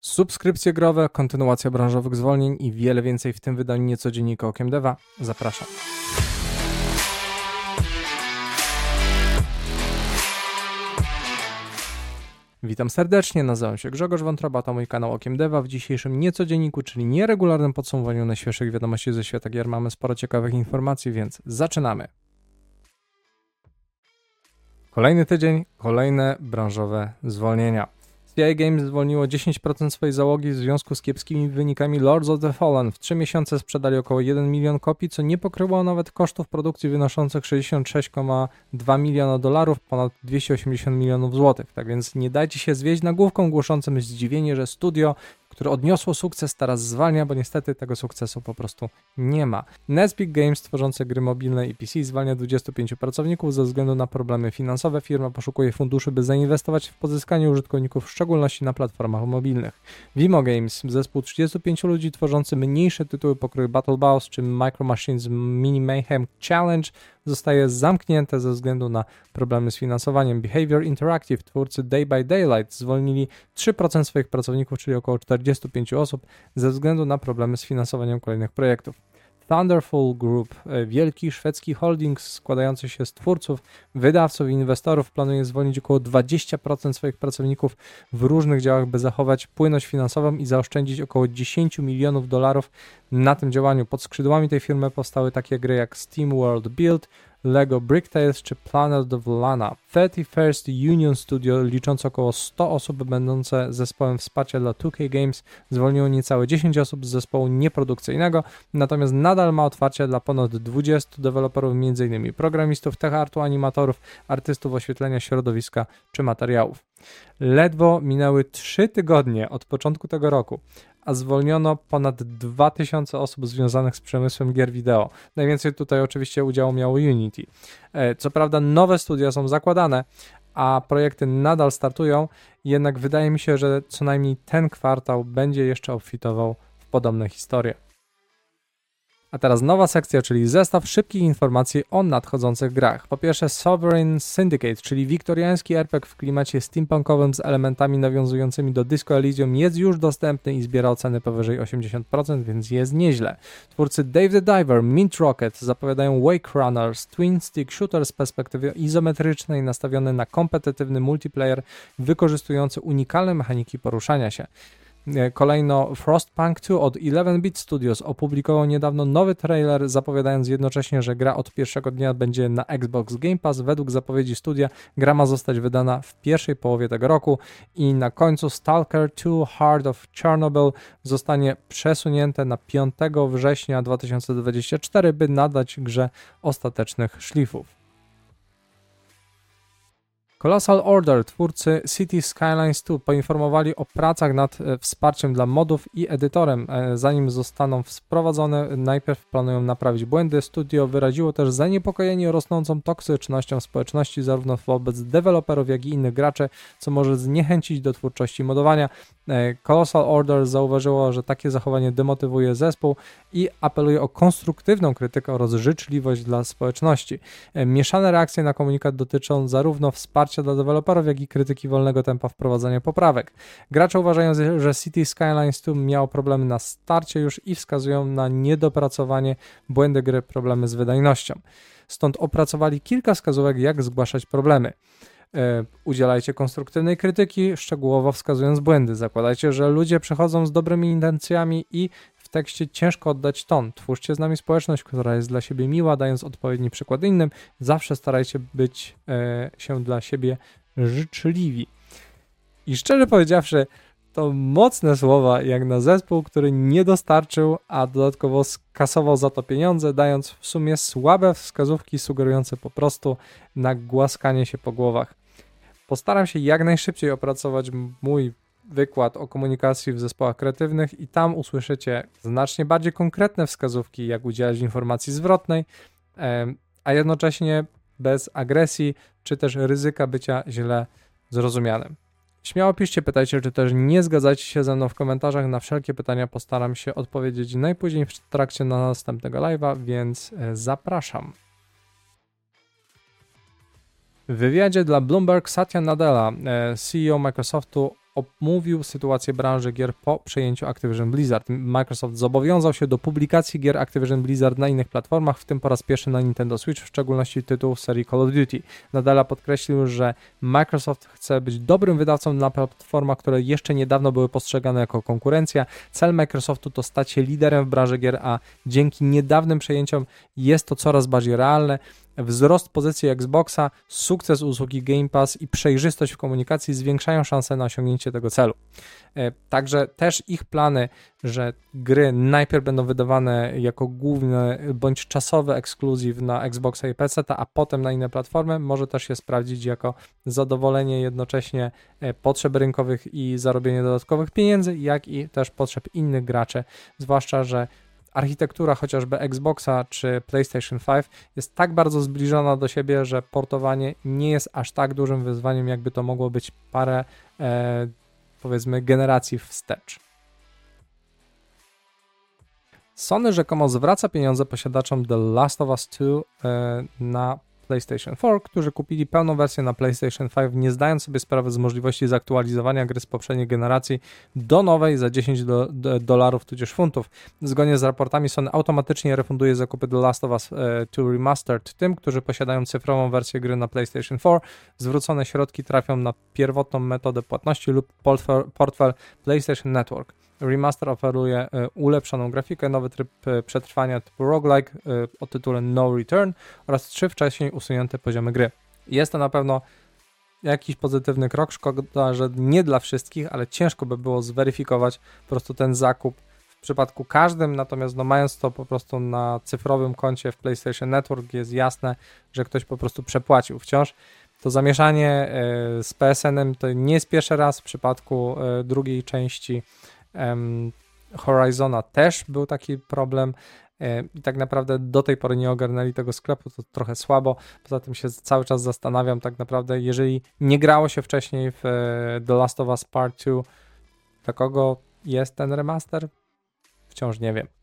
Subskrypcje growe, kontynuacja branżowych zwolnień i wiele więcej w tym wydaniu niecodziennika Okiem Deva. Zapraszam. Witam serdecznie, nazywam się Grzegorz Wątroba, to mój kanał Okiem Deva. W dzisiejszym niecodzienniku, czyli nieregularnym podsumowaniu najświeższych wiadomości ze świata gier mamy sporo ciekawych informacji, więc zaczynamy. Kolejny tydzień, kolejne branżowe zwolnienia. CI Games zwolniło 10% swojej załogi w związku z kiepskimi wynikami Lords of the Fallen. W 3 miesiące sprzedali około 1 milion kopii, co nie pokryło nawet kosztów produkcji wynoszących 66,2 miliona dolarów, ponad 280 milionów złotych. Tak więc nie dajcie się zwieść nagłówką głoszącym zdziwienie, że studio które odniosło sukces, teraz zwalnia, bo niestety tego sukcesu po prostu nie ma. Nesbit Games, tworzące gry mobilne i PC, zwalnia 25 pracowników ze względu na problemy finansowe. Firma poszukuje funduszy, by zainwestować w pozyskanie użytkowników, w szczególności na platformach mobilnych. Vimo Games, zespół 35 ludzi tworzący mniejsze tytuły pokroju Battle Boss czy Micro Machines Mini Mayhem Challenge, zostaje zamknięte ze względu na problemy z finansowaniem. Behavior Interactive, twórcy Day by Daylight, zwolnili 3% swoich pracowników, czyli około 45 osób, ze względu na problemy z finansowaniem kolejnych projektów. Thunderful Group, e, wielki szwedzki holding składający się z twórców, wydawców i inwestorów, planuje zwolnić około 20% swoich pracowników w różnych działach, by zachować płynność finansową i zaoszczędzić około 10 milionów dolarów na tym działaniu. Pod skrzydłami tej firmy powstały takie gry jak Steam World Build, LEGO Bricktales czy Planet of Lana. 31st Union Studio, liczące około 100 osób, będące zespołem wsparcia dla 2K Games, zwolniło niecałe 10 osób z zespołu nieprodukcyjnego, natomiast nadal ma otwarcie dla ponad 20 deweloperów, m.in. programistów, tech-artu, animatorów, artystów oświetlenia środowiska czy materiałów. Ledwo minęły 3 tygodnie od początku tego roku, a zwolniono ponad 2000 osób związanych z przemysłem gier wideo. Najwięcej tutaj oczywiście udziału miało Unity. E, co prawda nowe studia są zakładane, a projekty nadal startują, jednak wydaje mi się, że co najmniej ten kwartał będzie jeszcze obfitował w podobne historie. A teraz nowa sekcja, czyli zestaw szybkich informacji o nadchodzących grach. Po pierwsze Sovereign Syndicate, czyli wiktoriański RPG w klimacie steampunkowym z elementami nawiązującymi do Disco Elysium jest już dostępny i zbiera oceny powyżej 80%, więc jest nieźle. Twórcy Dave the Diver, Mint Rocket zapowiadają Wake Runners, Twin Stick Shooter z perspektywy izometrycznej nastawiony na kompetytywny multiplayer wykorzystujący unikalne mechaniki poruszania się. E, kolejno Frostpunk 2 od 11-bit Studios opublikował niedawno nowy trailer, zapowiadając jednocześnie, że gra od pierwszego dnia będzie na Xbox Game Pass. Według zapowiedzi studia gra ma zostać wydana w pierwszej połowie tego roku i na końcu Stalker 2 Heart of Chernobyl zostanie przesunięte na 5 września 2024, by nadać grze ostatecznych szlifów. Colossal Order, twórcy City Skylines 2, poinformowali o pracach nad e, wsparciem dla modów i edytorem. E, zanim zostaną wprowadzone, najpierw planują naprawić błędy. Studio wyraziło też zaniepokojenie rosnącą toksycznością społeczności zarówno wobec deweloperów, jak i innych graczy, co może zniechęcić do twórczości modowania. E, Colossal Order zauważyło, że takie zachowanie demotywuje zespół i apeluje o konstruktywną krytykę oraz życzliwość dla społeczności. Mieszane reakcje na komunikat dotyczą zarówno wsparcia wsparcia dla deweloperów, jak i krytyki wolnego tempa wprowadzania poprawek. Gracze uważają, że City Skylines 2 miało problemy na starcie już i wskazują na niedopracowanie, błędy gry, problemy z wydajnością. Stąd opracowali kilka wskazówek, jak zgłaszać problemy. E, udzielajcie konstruktywnej krytyki, szczegółowo wskazując błędy. Zakładajcie, że ludzie przychodzą z dobrymi intencjami i tekście ciężko oddać ton. Twórzcie z nami społeczność, która jest dla siebie miła, dając odpowiedni przykład innym. Zawsze starajcie być e, się dla siebie życzliwi. I szczerze powiedziawszy, to mocne słowa jak na zespół, który nie dostarczył, a dodatkowo skasował za to pieniądze, dając w sumie słabe wskazówki sugerujące po prostu nagłaskanie się po głowach. Postaram się jak najszybciej opracować mój wykład o komunikacji w zespołach kreatywnych i tam usłyszycie znacznie bardziej konkretne wskazówki, jak udzielać informacji zwrotnej, a jednocześnie bez agresji czy też ryzyka bycia źle zrozumianym. Śmiało piszcie, pytajcie, czy też nie zgadzacie się ze mną w komentarzach. Na wszelkie pytania postaram się odpowiedzieć najpóźniej w trakcie następnego live'a, więc e, zapraszam. W wywiadzie dla Bloomberg Satya Nadella, e, CEO Microsoftu, omówił sytuację branży gier po przejęciu Activision Blizzard. Microsoft zobowiązał się do publikacji gier Activision Blizzard na innych platformach, w tym po raz pierwszy na Nintendo Switch, w szczególności tytułów serii Call of Duty. Nadal podkreślił, że Microsoft chce być dobrym wydawcą na platformach, które jeszcze niedawno były postrzegane jako konkurencja. Cel Microsoftu to stać się liderem w branży gier, a dzięki niedawnym przejęciom jest to coraz bardziej realne wzrost pozycji Xboxa, sukces usługi Game Pass i przejrzystość w komunikacji zwiększają szanse na osiągnięcie tego celu. E, także też ich plany, że gry najpierw będą wydawane jako główny bądź czasowy ekskluzyw na Xboxa i PC, a potem na inne platformy, może też się sprawdzić jako zadowolenie jednocześnie e, potrzeb rynkowych i zarobienie dodatkowych pieniędzy, jak i też potrzeb innych graczy, zwłaszcza, że architektura chociażby Xboxa czy PlayStation 5 jest tak bardzo zbliżona do siebie, że portowanie nie jest aż tak dużym wyzwaniem, jakby to mogło być parę, e, powiedzmy, generacji wstecz. Sony rzekomo zwraca pieniądze posiadaczom The Last of Us 2 e, na PlayStation 4, którzy kupili pełną wersję na PlayStation 5, nie zdając sobie sprawy z możliwości zaktualizowania gry z poprzedniej generacji do nowej za 10 do, do, dolarów tudzież funtów. Zgodnie z raportami Sony automatycznie refunduje zakupy The Last of Us 2 e, Remastered tym, którzy posiadają cyfrową wersję gry na PlayStation 4. Zwrócone środki trafią na pierwotną metodę płatności lub portfel PlayStation Network. Remaster oferuje e, ulepszoną grafikę, nowy tryb e, przetrwania typu roguelike e, o tytule No Return oraz trzy wcześniej usunięte poziomy gry. Jest to na pewno jakiś pozytywny krok. Szkoda, że nie dla wszystkich, ale ciężko by było zweryfikować po prostu ten zakup w przypadku każdym, natomiast no mając to po prostu na cyfrowym koncie w PlayStation Network jest jasne, że ktoś po prostu przepłacił wciąż. To zamieszanie z PSN-em to nie jest pierwszy raz w przypadku drugiej części Horizona też był taki problem e, i tak naprawdę do tej pory nie ogarnęli tego sklepu, to trochę słabo. Poza tym się cały czas zastanawiam tak naprawdę, jeżeli nie grało się wcześniej w e, The Last of Us Part 2, dla kogo jest ten remaster? Wciąż nie wiem.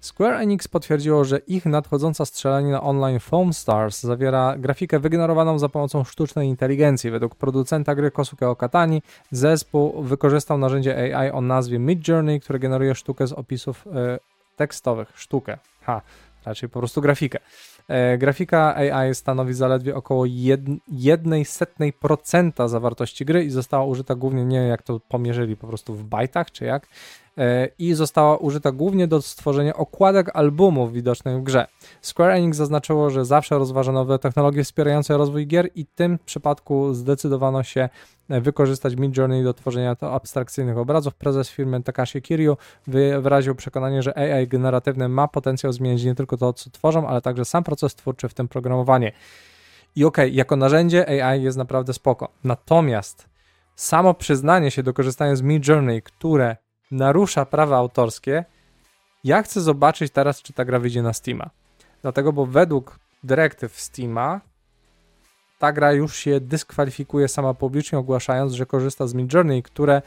Square Enix potwierdziło, że ich nadchodząca strzelanina online Foam Stars zawiera grafikę wygenerowaną za pomocą sztucznej inteligencji. Według producenta gry Kosuke Okatani zespół wykorzystał narzędzie AI o nazwie Midjourney, które generuje sztukę z opisów e, tekstowych. Sztukę. Ha, raczej po prostu grafikę. E, grafika AI stanowi zaledwie około 1,1% zawartości gry i została użyta głównie, nie jak to pomierzyli, po prostu w bajtach, czy jak, i została użyta głównie do stworzenia okładek albumów widocznych w grze. Square Enix zaznaczyło, że zawsze rozważa nowe technologie wspierające rozwój gier i w tym przypadku zdecydowano się e, wykorzystać Midjourney do tworzenia to abstrakcyjnych obrazów. Prezes firmy Takashi Kiryu wyraził przekonanie, że AI generatywne ma potencjał zmienić nie tylko to, co tworzą, ale także sam proces twórczy, w tym programowanie. I okej, okay, jako narzędzie AI jest naprawdę spoko. Natomiast samo przyznanie się do korzystania z Midjourney, które narusza prawa autorskie, ja chcę zobaczyć teraz, czy ta gra wyjdzie na Steama. Dlatego, bo według dyrektyw Steama ta gra już się dyskwalifikuje sama publicznie, ogłaszając, że korzysta z Midjourney, które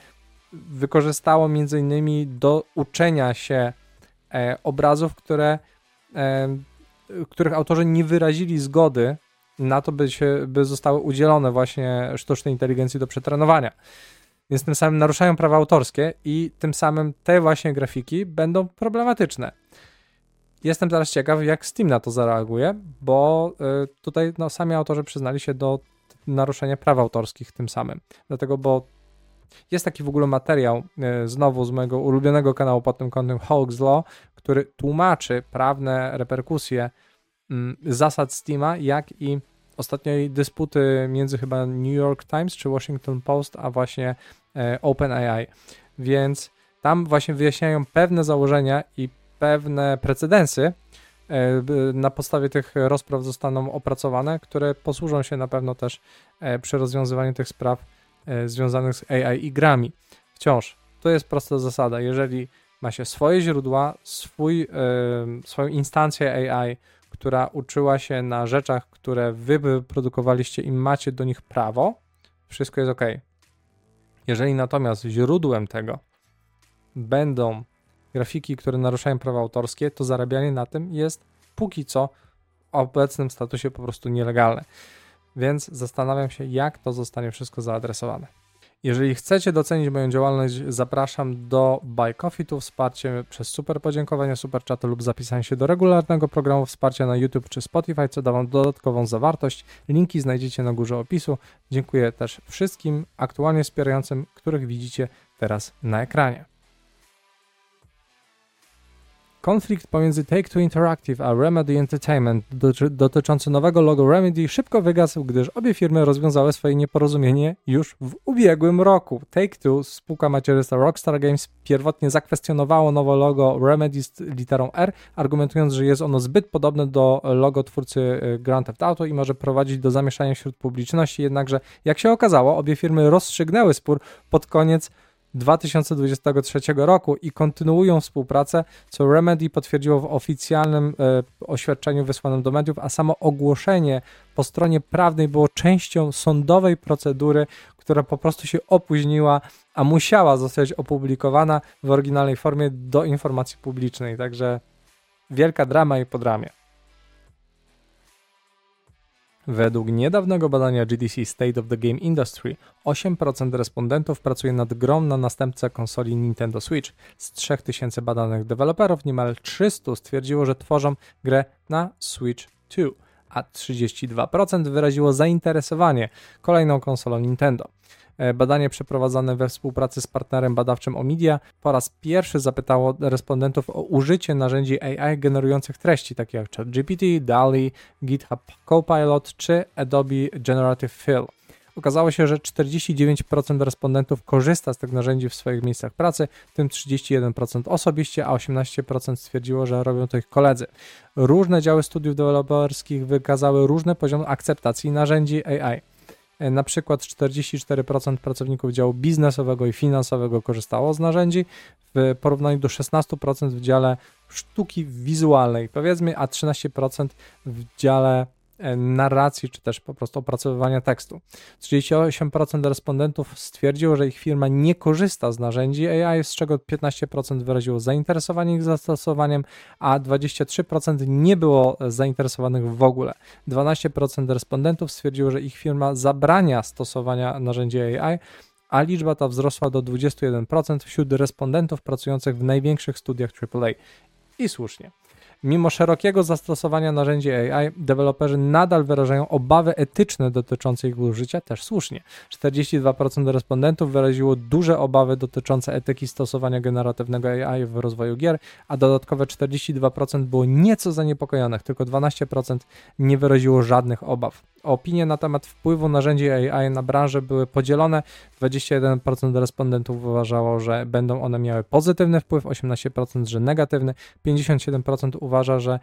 wykorzystało między innymi do uczenia się e, obrazów, które, e, których autorzy nie wyrazili zgody na to, by, się, by zostały udzielone właśnie sztucznej inteligencji do przetrenowania więc tym samym naruszają prawa autorskie i tym samym te właśnie grafiki będą problematyczne. Jestem teraz ciekaw, jak Steam na to zareaguje, bo y, tutaj no, sami autorzy przyznali się do naruszenia praw autorskich tym samym. Dlatego, bo jest taki w ogóle materiał y, znowu z mojego ulubionego kanału pod tym kątem Hawks Law, który tłumaczy prawne reperkusje mm, zasad Steama, jak i ostatniej dysputy między chyba New York Times czy Washington Post, a właśnie OpenAI. Więc tam właśnie wyjaśniają pewne założenia i pewne precedensy, e, na podstawie tych rozpraw zostaną opracowane, które posłużą się na pewno też e, przy rozwiązywaniu tych spraw związanych z AI i grami. Wciąż to jest prosta zasada. Jeżeli ma się swoje źródła, swój, swoją instancję AI, która uczyła się na rzeczach, które wy wyprodukowaliście i macie do nich prawo, wszystko jest ok. Jeżeli natomiast źródłem tego będą grafiki, które naruszają prawa autorskie, to zarabianie na tym jest póki co w obecnym statusie po prostu nielegalne. więc zastanawiam się, jak to zostanie wszystko zaadresowane. Jeżeli chcecie docenić moją działalność, zapraszam do Buy Coffee, tu wsparcie przez super podziękowania, super chaty lub zapisanie się do regularnego programu wsparcia na YouTube czy Spotify, co da Wam dodatkową zawartość. Linki znajdziecie na górze opisu. Dziękuję też wszystkim aktualnie wspierającym, których widzicie teraz na ekranie. Konflikt pomiędzy Take-Two Interactive a Remedy Entertainment dotyczący nowego logo Remedy szybko wygasł, gdyż obie firmy rozwiązały swoje nieporozumienie już w ubiegłym roku. Take-Two, spółka macierzysta Rockstar Games, pierwotnie zakwestionowało nowe logo Remedy z literą R, argumentując, że jest ono zbyt podobne do logo twórcy y, Grand Theft Auto i może prowadzić do zamieszania wśród publiczności, jednakże jak się okazało, obie firmy rozstrzygnęły spór pod koniec 2023 roku i kontynuują współpracę, co Remedy potwierdziło w oficjalnym e, oświadczeniu wysłanym do mediów, a samo ogłoszenie po stronie prawnej było częścią sądowej procedury, która po prostu się opóźniła, a musiała zostać opublikowana w oryginalnej formie do informacji publicznej. Także wielka drama i podramie. Według niedawnego badania GDC State of the Game Industry 8% respondentów pracuje nad grą na następcę konsoli Nintendo Switch. Z 3000 badanych deweloperów niemal 300 stwierdziło, że tworzą grę na Switch 2, a 32% wyraziło zainteresowanie kolejną konsolą Nintendo. E, badanie przeprowadzone we współpracy z partnerem badawczym Omidia po raz pierwszy zapytało respondentów o użycie narzędzi AI generujących treści, takich jak ChatGPT, DALI, GitHub Copilot czy Adobe Generative Fill. Okazało się, że 49% respondentów korzysta z tych narzędzi w swoich miejscach pracy, w tym 31% osobiście, a 18% stwierdziło, że robią to ich koledzy. Różne działy studiów deweloperskich wykazały różne poziomy akceptacji narzędzi AI. E, na przykład 44% pracowników działu biznesowego i finansowego korzystało z narzędzi, w porównaniu do 16% w dziale sztuki wizualnej, powiedzmy, a 13% w dziale narracji, czy też po prostu opracowywania tekstu. 38% respondentów stwierdziło, że ich firma nie korzysta z narzędzi AI, z czego 15% wyraziło zainteresowanie ich zastosowaniem, a 23% nie było zainteresowanych w ogóle. 12% respondentów stwierdziło, że ich firma zabrania stosowania narzędzi AI, a liczba ta wzrosła do 21% wśród respondentów pracujących w największych studiach AAA. I słusznie. Mimo szerokiego zastosowania narzędzi AI, deweloperzy nadal wyrażają obawy etyczne dotyczące ich użycia, też słusznie. 42% respondentów wyraziło duże obawy dotyczące etyki stosowania generatywnego AI w rozwoju gier, a dodatkowe 42% było nieco zaniepokojonych, tylko 12% nie wyraziło żadnych obaw. Opinie na temat wpływu narzędzi AI na branżę były podzielone. 21% respondentów uważało, że będą one miały pozytywny wpływ, 18% że negatywny, 57% uważa, że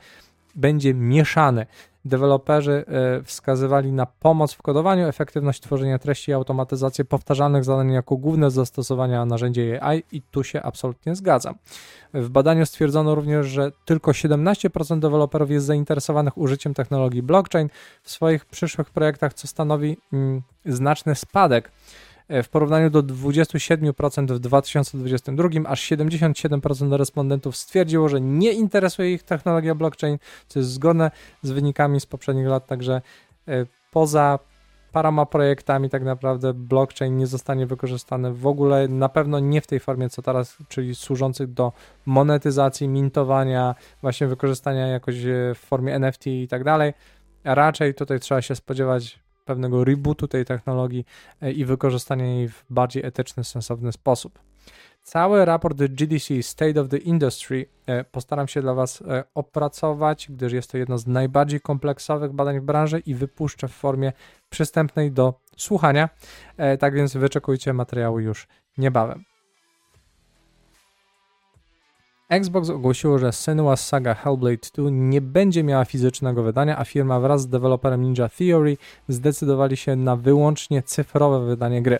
będzie mieszany. Deweloperzy e, wskazywali na pomoc w kodowaniu, efektywność tworzenia treści i automatyzację powtarzalnych zadań jako główne zastosowania narzędzi AI i tu się absolutnie zgadzam. W badaniu stwierdzono również, że tylko 17% deweloperów jest zainteresowanych użyciem technologii blockchain w swoich przyszłych projektach, co stanowi mm, znaczny spadek w porównaniu do 27% w 2022, aż 77% respondentów stwierdziło, że nie interesuje ich technologia blockchain, co jest zgodne z wynikami z poprzednich lat, także e, poza paroma projektami tak naprawdę blockchain nie zostanie wykorzystany w ogóle, na pewno nie w tej formie co teraz, czyli służących do monetyzacji, mintowania, właśnie wykorzystania jakoś e, w formie NFT i tak dalej. Raczej tutaj trzeba się spodziewać pewnego rebootu tej technologii e, i wykorzystania jej w bardziej etyczny, sensowny sposób. Cały raport GDC State of the Industry e, postaram się dla Was e, opracować, gdyż jest to jedno z najbardziej kompleksowych badań w branży i wypuszczę w formie przystępnej do słuchania. Tak więc wyczekujcie materiału już niebawem. Xbox ogłosiło, że Senua Saga Hellblade 2 nie będzie miała fizycznego wydania, a firma wraz z deweloperem Ninja Theory zdecydowali się na wyłącznie cyfrowe wydanie gry.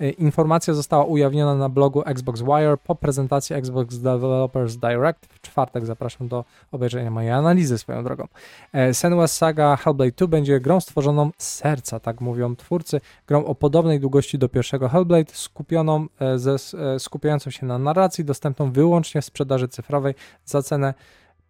E, informacja została ujawniona na blogu Xbox Wire po prezentacji Xbox Developers Direct. W czwartek zapraszam do obejrzenia mojej analizy swoją drogą. E, Senua's Saga Hellblade 2 będzie grą stworzoną z serca, tak mówią twórcy. Grą o podobnej długości do pierwszego Hellblade, skupioną e, ze, skupiającą się na narracji, dostępną wyłącznie w sprzedaży cyfrowej za cenę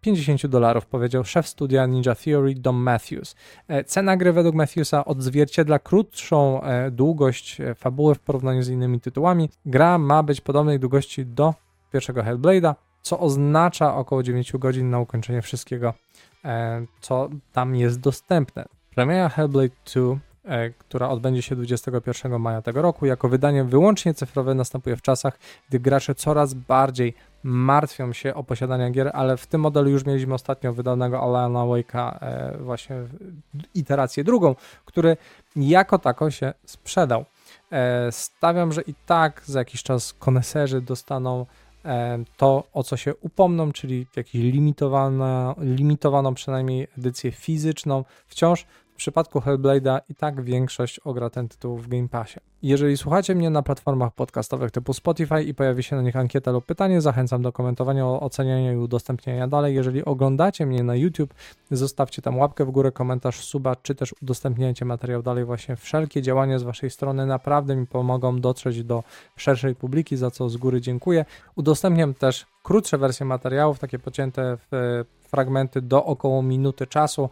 50 dolarów, powiedział szef studia Ninja Theory Dom Matthews. E, cena gry według Matthewsa odzwierciedla krótszą e, długość e, fabuły w porównaniu z innymi tytułami. Gra ma być podobnej długości do pierwszego Hellblade'a, co oznacza około 9 godzin na ukończenie wszystkiego, co tam jest dostępne. Premiera Hellblade 2 E, która odbędzie się 21 maja tego roku. Jako wydanie wyłącznie cyfrowe następuje w czasach, gdy gracze coraz bardziej martwią się o posiadanie gier, ale w tym modelu już mieliśmy ostatnio wydanego Alana Wake'a e, właśnie iterację drugą, który jako tako się sprzedał. E, stawiam, że i tak za jakiś czas koneserzy dostaną to, o co się upomną, czyli jakąś limitowaną, limitowaną przynajmniej edycję fizyczną. Wciąż przypadku Hellblade'a i tak większość ogra ten tytuł w Game Passie. Jeżeli słuchacie mnie na platformach podcastowych typu Spotify i pojawi się na nich ankieta lub pytanie, zachęcam do komentowania, oceniania i udostępniania dalej. Jeżeli oglądacie mnie na YouTube, zostawcie tam łapkę w górę, komentarz, suba, czy też udostępniajcie materiał dalej. Właśnie wszelkie działania z Waszej strony naprawdę mi pomogą dotrzeć do szerszej publiki, za co z góry dziękuję. Udostępniam też krótsze wersje materiałów, takie pocięte w fragmenty do około minuty czasu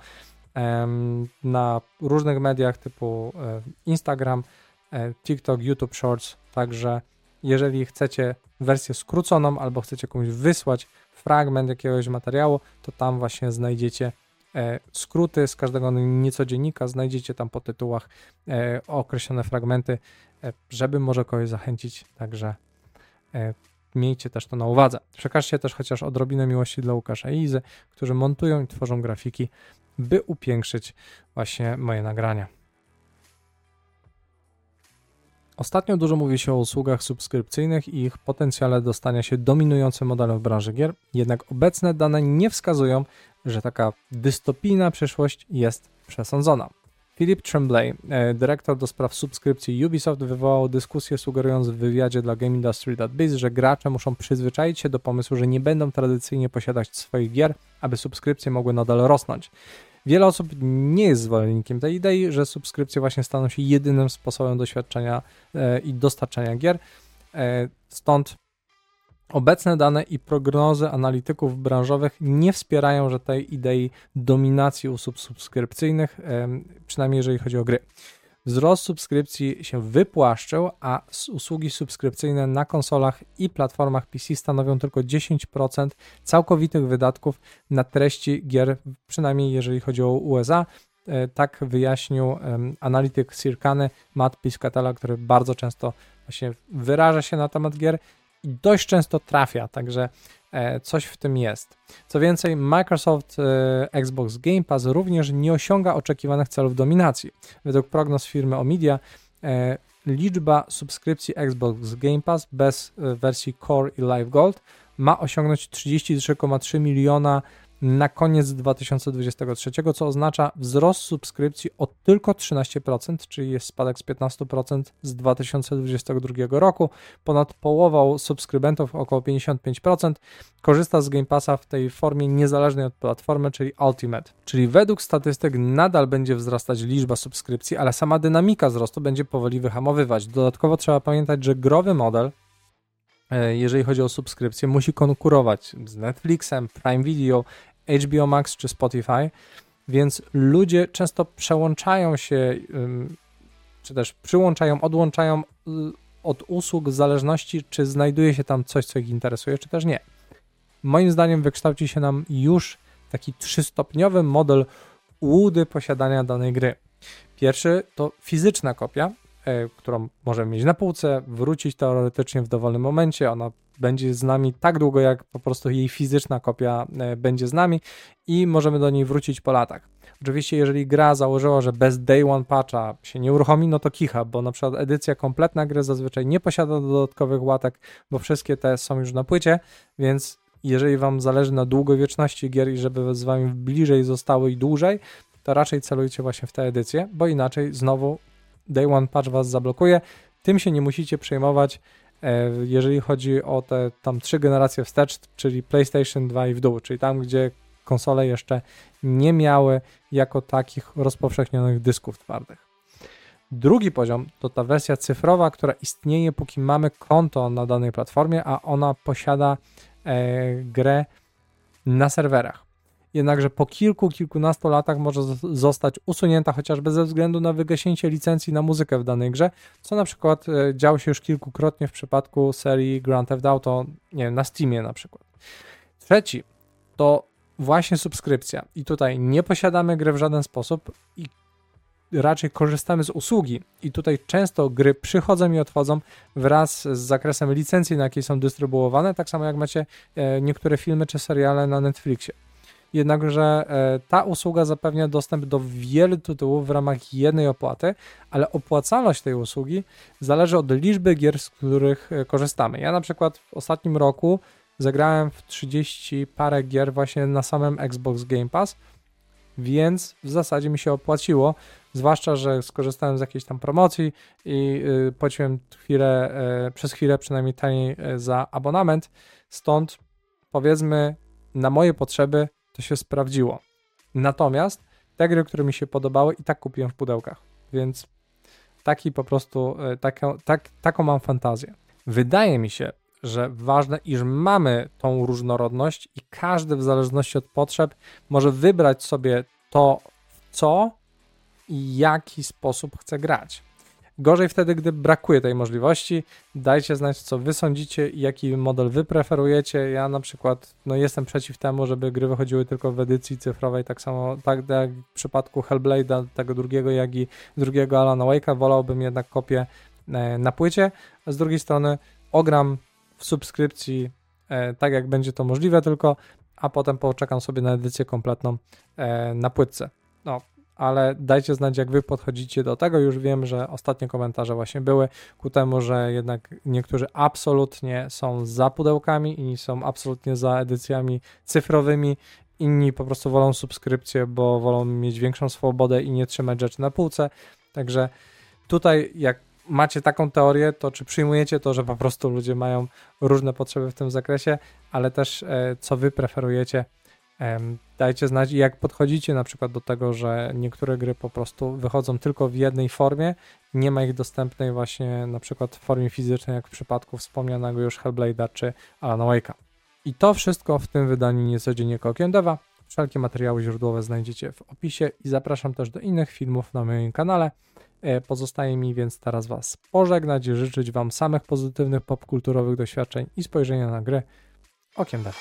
na różnych mediach typu e, Instagram, e, TikTok, YouTube Shorts. Także jeżeli chcecie wersję skróconą albo chcecie komuś wysłać fragment jakiegoś materiału, to tam właśnie znajdziecie e, skróty z każdego niecodziennika, znajdziecie tam po tytułach określone fragmenty, żeby może kogoś zachęcić. Także miejcie też to na uwadze. Przekażcie też chociaż odrobinę miłości dla Łukasza i Izy, którzy montują i tworzą grafiki by upiększyć właśnie moje nagrania. Ostatnio dużo mówi się o usługach subskrypcyjnych i ich potencjale dostania się dominującym modelem w branży gier, jednak obecne dane nie wskazują, że taka dystopijna przyszłość jest przesądzona. Philip Tremblay, e, dyrektor do spraw subskrypcji Ubisoft, wywołał dyskusję sugerując w wywiadzie dla GameIndustry.biz, że gracze muszą przyzwyczaić się do pomysłu, że nie będą tradycyjnie posiadać swoich gier, aby subskrypcje mogły nadal rosnąć. Wiele osób nie jest zwolennikiem tej idei, że subskrypcje właśnie staną się jedynym sposobem doświadczenia e, i dostarczania gier. E, stąd Obecne dane i prognozy analityków branżowych nie wspierają że tej idei dominacji usług subskrypcyjnych, przynajmniej jeżeli chodzi o gry. Wzrost subskrypcji się wypłaszczył, a usługi subskrypcyjne na konsolach i platformach PC stanowią tylko 10% całkowitych wydatków na treści gier, przynajmniej jeżeli chodzi o USA. E, tak wyjaśnił analityk Circany Matt Piscatella, który bardzo często właśnie wyraża się na temat gier i dość często trafia, także e, coś w tym jest. Co więcej, Microsoft e, Xbox Game Pass również nie osiąga oczekiwanych celów dominacji. Według prognoz firmy Omidia e, liczba subskrypcji Xbox Game Pass bez wersji Core i Live Gold ma osiągnąć 33,3 miliona na koniec 2023, co oznacza wzrost subskrypcji o tylko 13%, czyli jest spadek z 15% z 2022 roku. Ponad połowa subskrybentów, około 55%, korzysta z Game Passa w tej formie niezależnej od platformy, czyli Ultimate. Czyli według statystyk nadal będzie wzrastać liczba subskrypcji, ale sama dynamika wzrostu będzie powoli wyhamowywać. Dodatkowo trzeba pamiętać, że growy model jeżeli chodzi o subskrypcję, musi konkurować z Netflixem, Prime Video, HBO Max czy Spotify, więc ludzie często przełączają się, czy też przyłączają, odłączają y, od usług w zależności, czy znajduje się tam coś, co ich interesuje, czy też nie. Moim zdaniem wykształci się nam już taki trzystopniowy model łudy posiadania danej gry. Pierwszy to fizyczna kopia, e, którą możemy mieć na półce, wrócić teoretycznie w dowolnym momencie. Ona będzie z nami tak długo, jak po prostu jej fizyczna kopia e, będzie z nami i możemy do niej wrócić po latach. Oczywiście, jeżeli gra założyła, że bez day one patcha się nie uruchomi, no to kicha, bo na przykład edycja kompletna gry zazwyczaj nie posiada dodatkowych łatek, bo wszystkie te są już na płycie, więc jeżeli Wam zależy na długowieczności gier i żeby z Wami bliżej zostały i dłużej, to raczej celujcie właśnie w tę edycję, bo inaczej znowu day one patch Was zablokuje. Tym się nie musicie przejmować. E, jeżeli chodzi o te tam trzy generacje wstecz, czyli PlayStation 2 i w dół, czyli tam, gdzie konsole jeszcze nie miały jako takich rozpowszechnionych dysków twardych. Drugi poziom to ta wersja cyfrowa, która istnieje, póki mamy konto na danej platformie, a ona posiada e, grę na serwerach. Jednakże po kilku, kilkunastu latach może zostać usunięta chociażby ze względu na wygaśnięcie licencji na muzykę w danej grze, co na przykład e, działo się już kilkukrotnie w przypadku serii Grand Theft Auto, nie wiem, na Steamie na przykład. Trzeci to właśnie subskrypcja. I tutaj nie posiadamy gry w żaden sposób i raczej korzystamy z usługi. I tutaj często gry przychodzą i odchodzą wraz z zakresem licencji, na jakiej są dystrybuowane, tak samo jak macie e, niektóre filmy czy seriale na Netflixie. Jednakże e, ta usługa zapewnia dostęp do wielu tytułów w ramach jednej opłaty, ale opłacalność tej usługi zależy od liczby gier, z których e, korzystamy. Ja na przykład w ostatnim roku zagrałem w 30 parę gier właśnie na samym Xbox Game Pass, więc w zasadzie mi się opłaciło, zwłaszcza, że skorzystałem z jakiejś tam promocji i yy, płaciłem chwilę, yy, przez chwilę przynajmniej taniej za abonament, stąd powiedzmy na moje potrzeby to się sprawdziło. Natomiast te gry, które mi się podobały i tak kupiłem w pudełkach, więc taki po prostu, y, taką, tak, taką mam fantazję. Wydaje mi się, że ważne, iż mamy tą różnorodność i każdy w zależności od potrzeb może wybrać sobie to, w co i jaki sposób chce grać. Gorzej wtedy, gdy brakuje tej możliwości. Dajcie znać, co wy sądzicie i jaki model wy preferujecie. Ja na przykład no, jestem przeciw temu, żeby gry wychodziły tylko w edycji cyfrowej, tak samo tak jak w przypadku Hellblade'a, tego drugiego, jak i drugiego Alana Wake'a. Wolałbym jednak kopię e, na płycie. Z drugiej strony ogram w subskrypcji e, tak, jak będzie to możliwe tylko, a potem poczekam sobie na edycję kompletną e, na płytce. No, ale dajcie znać, jak wy podchodzicie do tego. Już wiem, że ostatnie komentarze właśnie były ku temu, że jednak niektórzy absolutnie są za pudełkami, inni są absolutnie za edycjami cyfrowymi, inni po prostu wolą subskrypcję, bo wolą mieć większą swobodę i nie trzymać rzeczy na półce. Także tutaj, jak macie taką teorię, to czy przyjmujecie to, że po prostu ludzie mają różne potrzeby w tym zakresie, ale też e, co wy preferujecie, dajcie znać jak podchodzicie na przykład do tego, że niektóre gry po prostu wychodzą tylko w jednej formie, nie ma ich dostępnej właśnie na przykład w formie fizycznej, jak w przypadku wspomnianego już Hellblade'a czy Alan Wake'a. I to wszystko w tym wydaniu niecodziennie Okien Deva. Wszelkie materiały źródłowe znajdziecie w opisie i zapraszam też do innych filmów na moim kanale. E, pozostaje mi więc teraz Was pożegnać i życzyć Wam samych pozytywnych popkulturowych doświadczeń i spojrzenia na gry. Okiem Deva.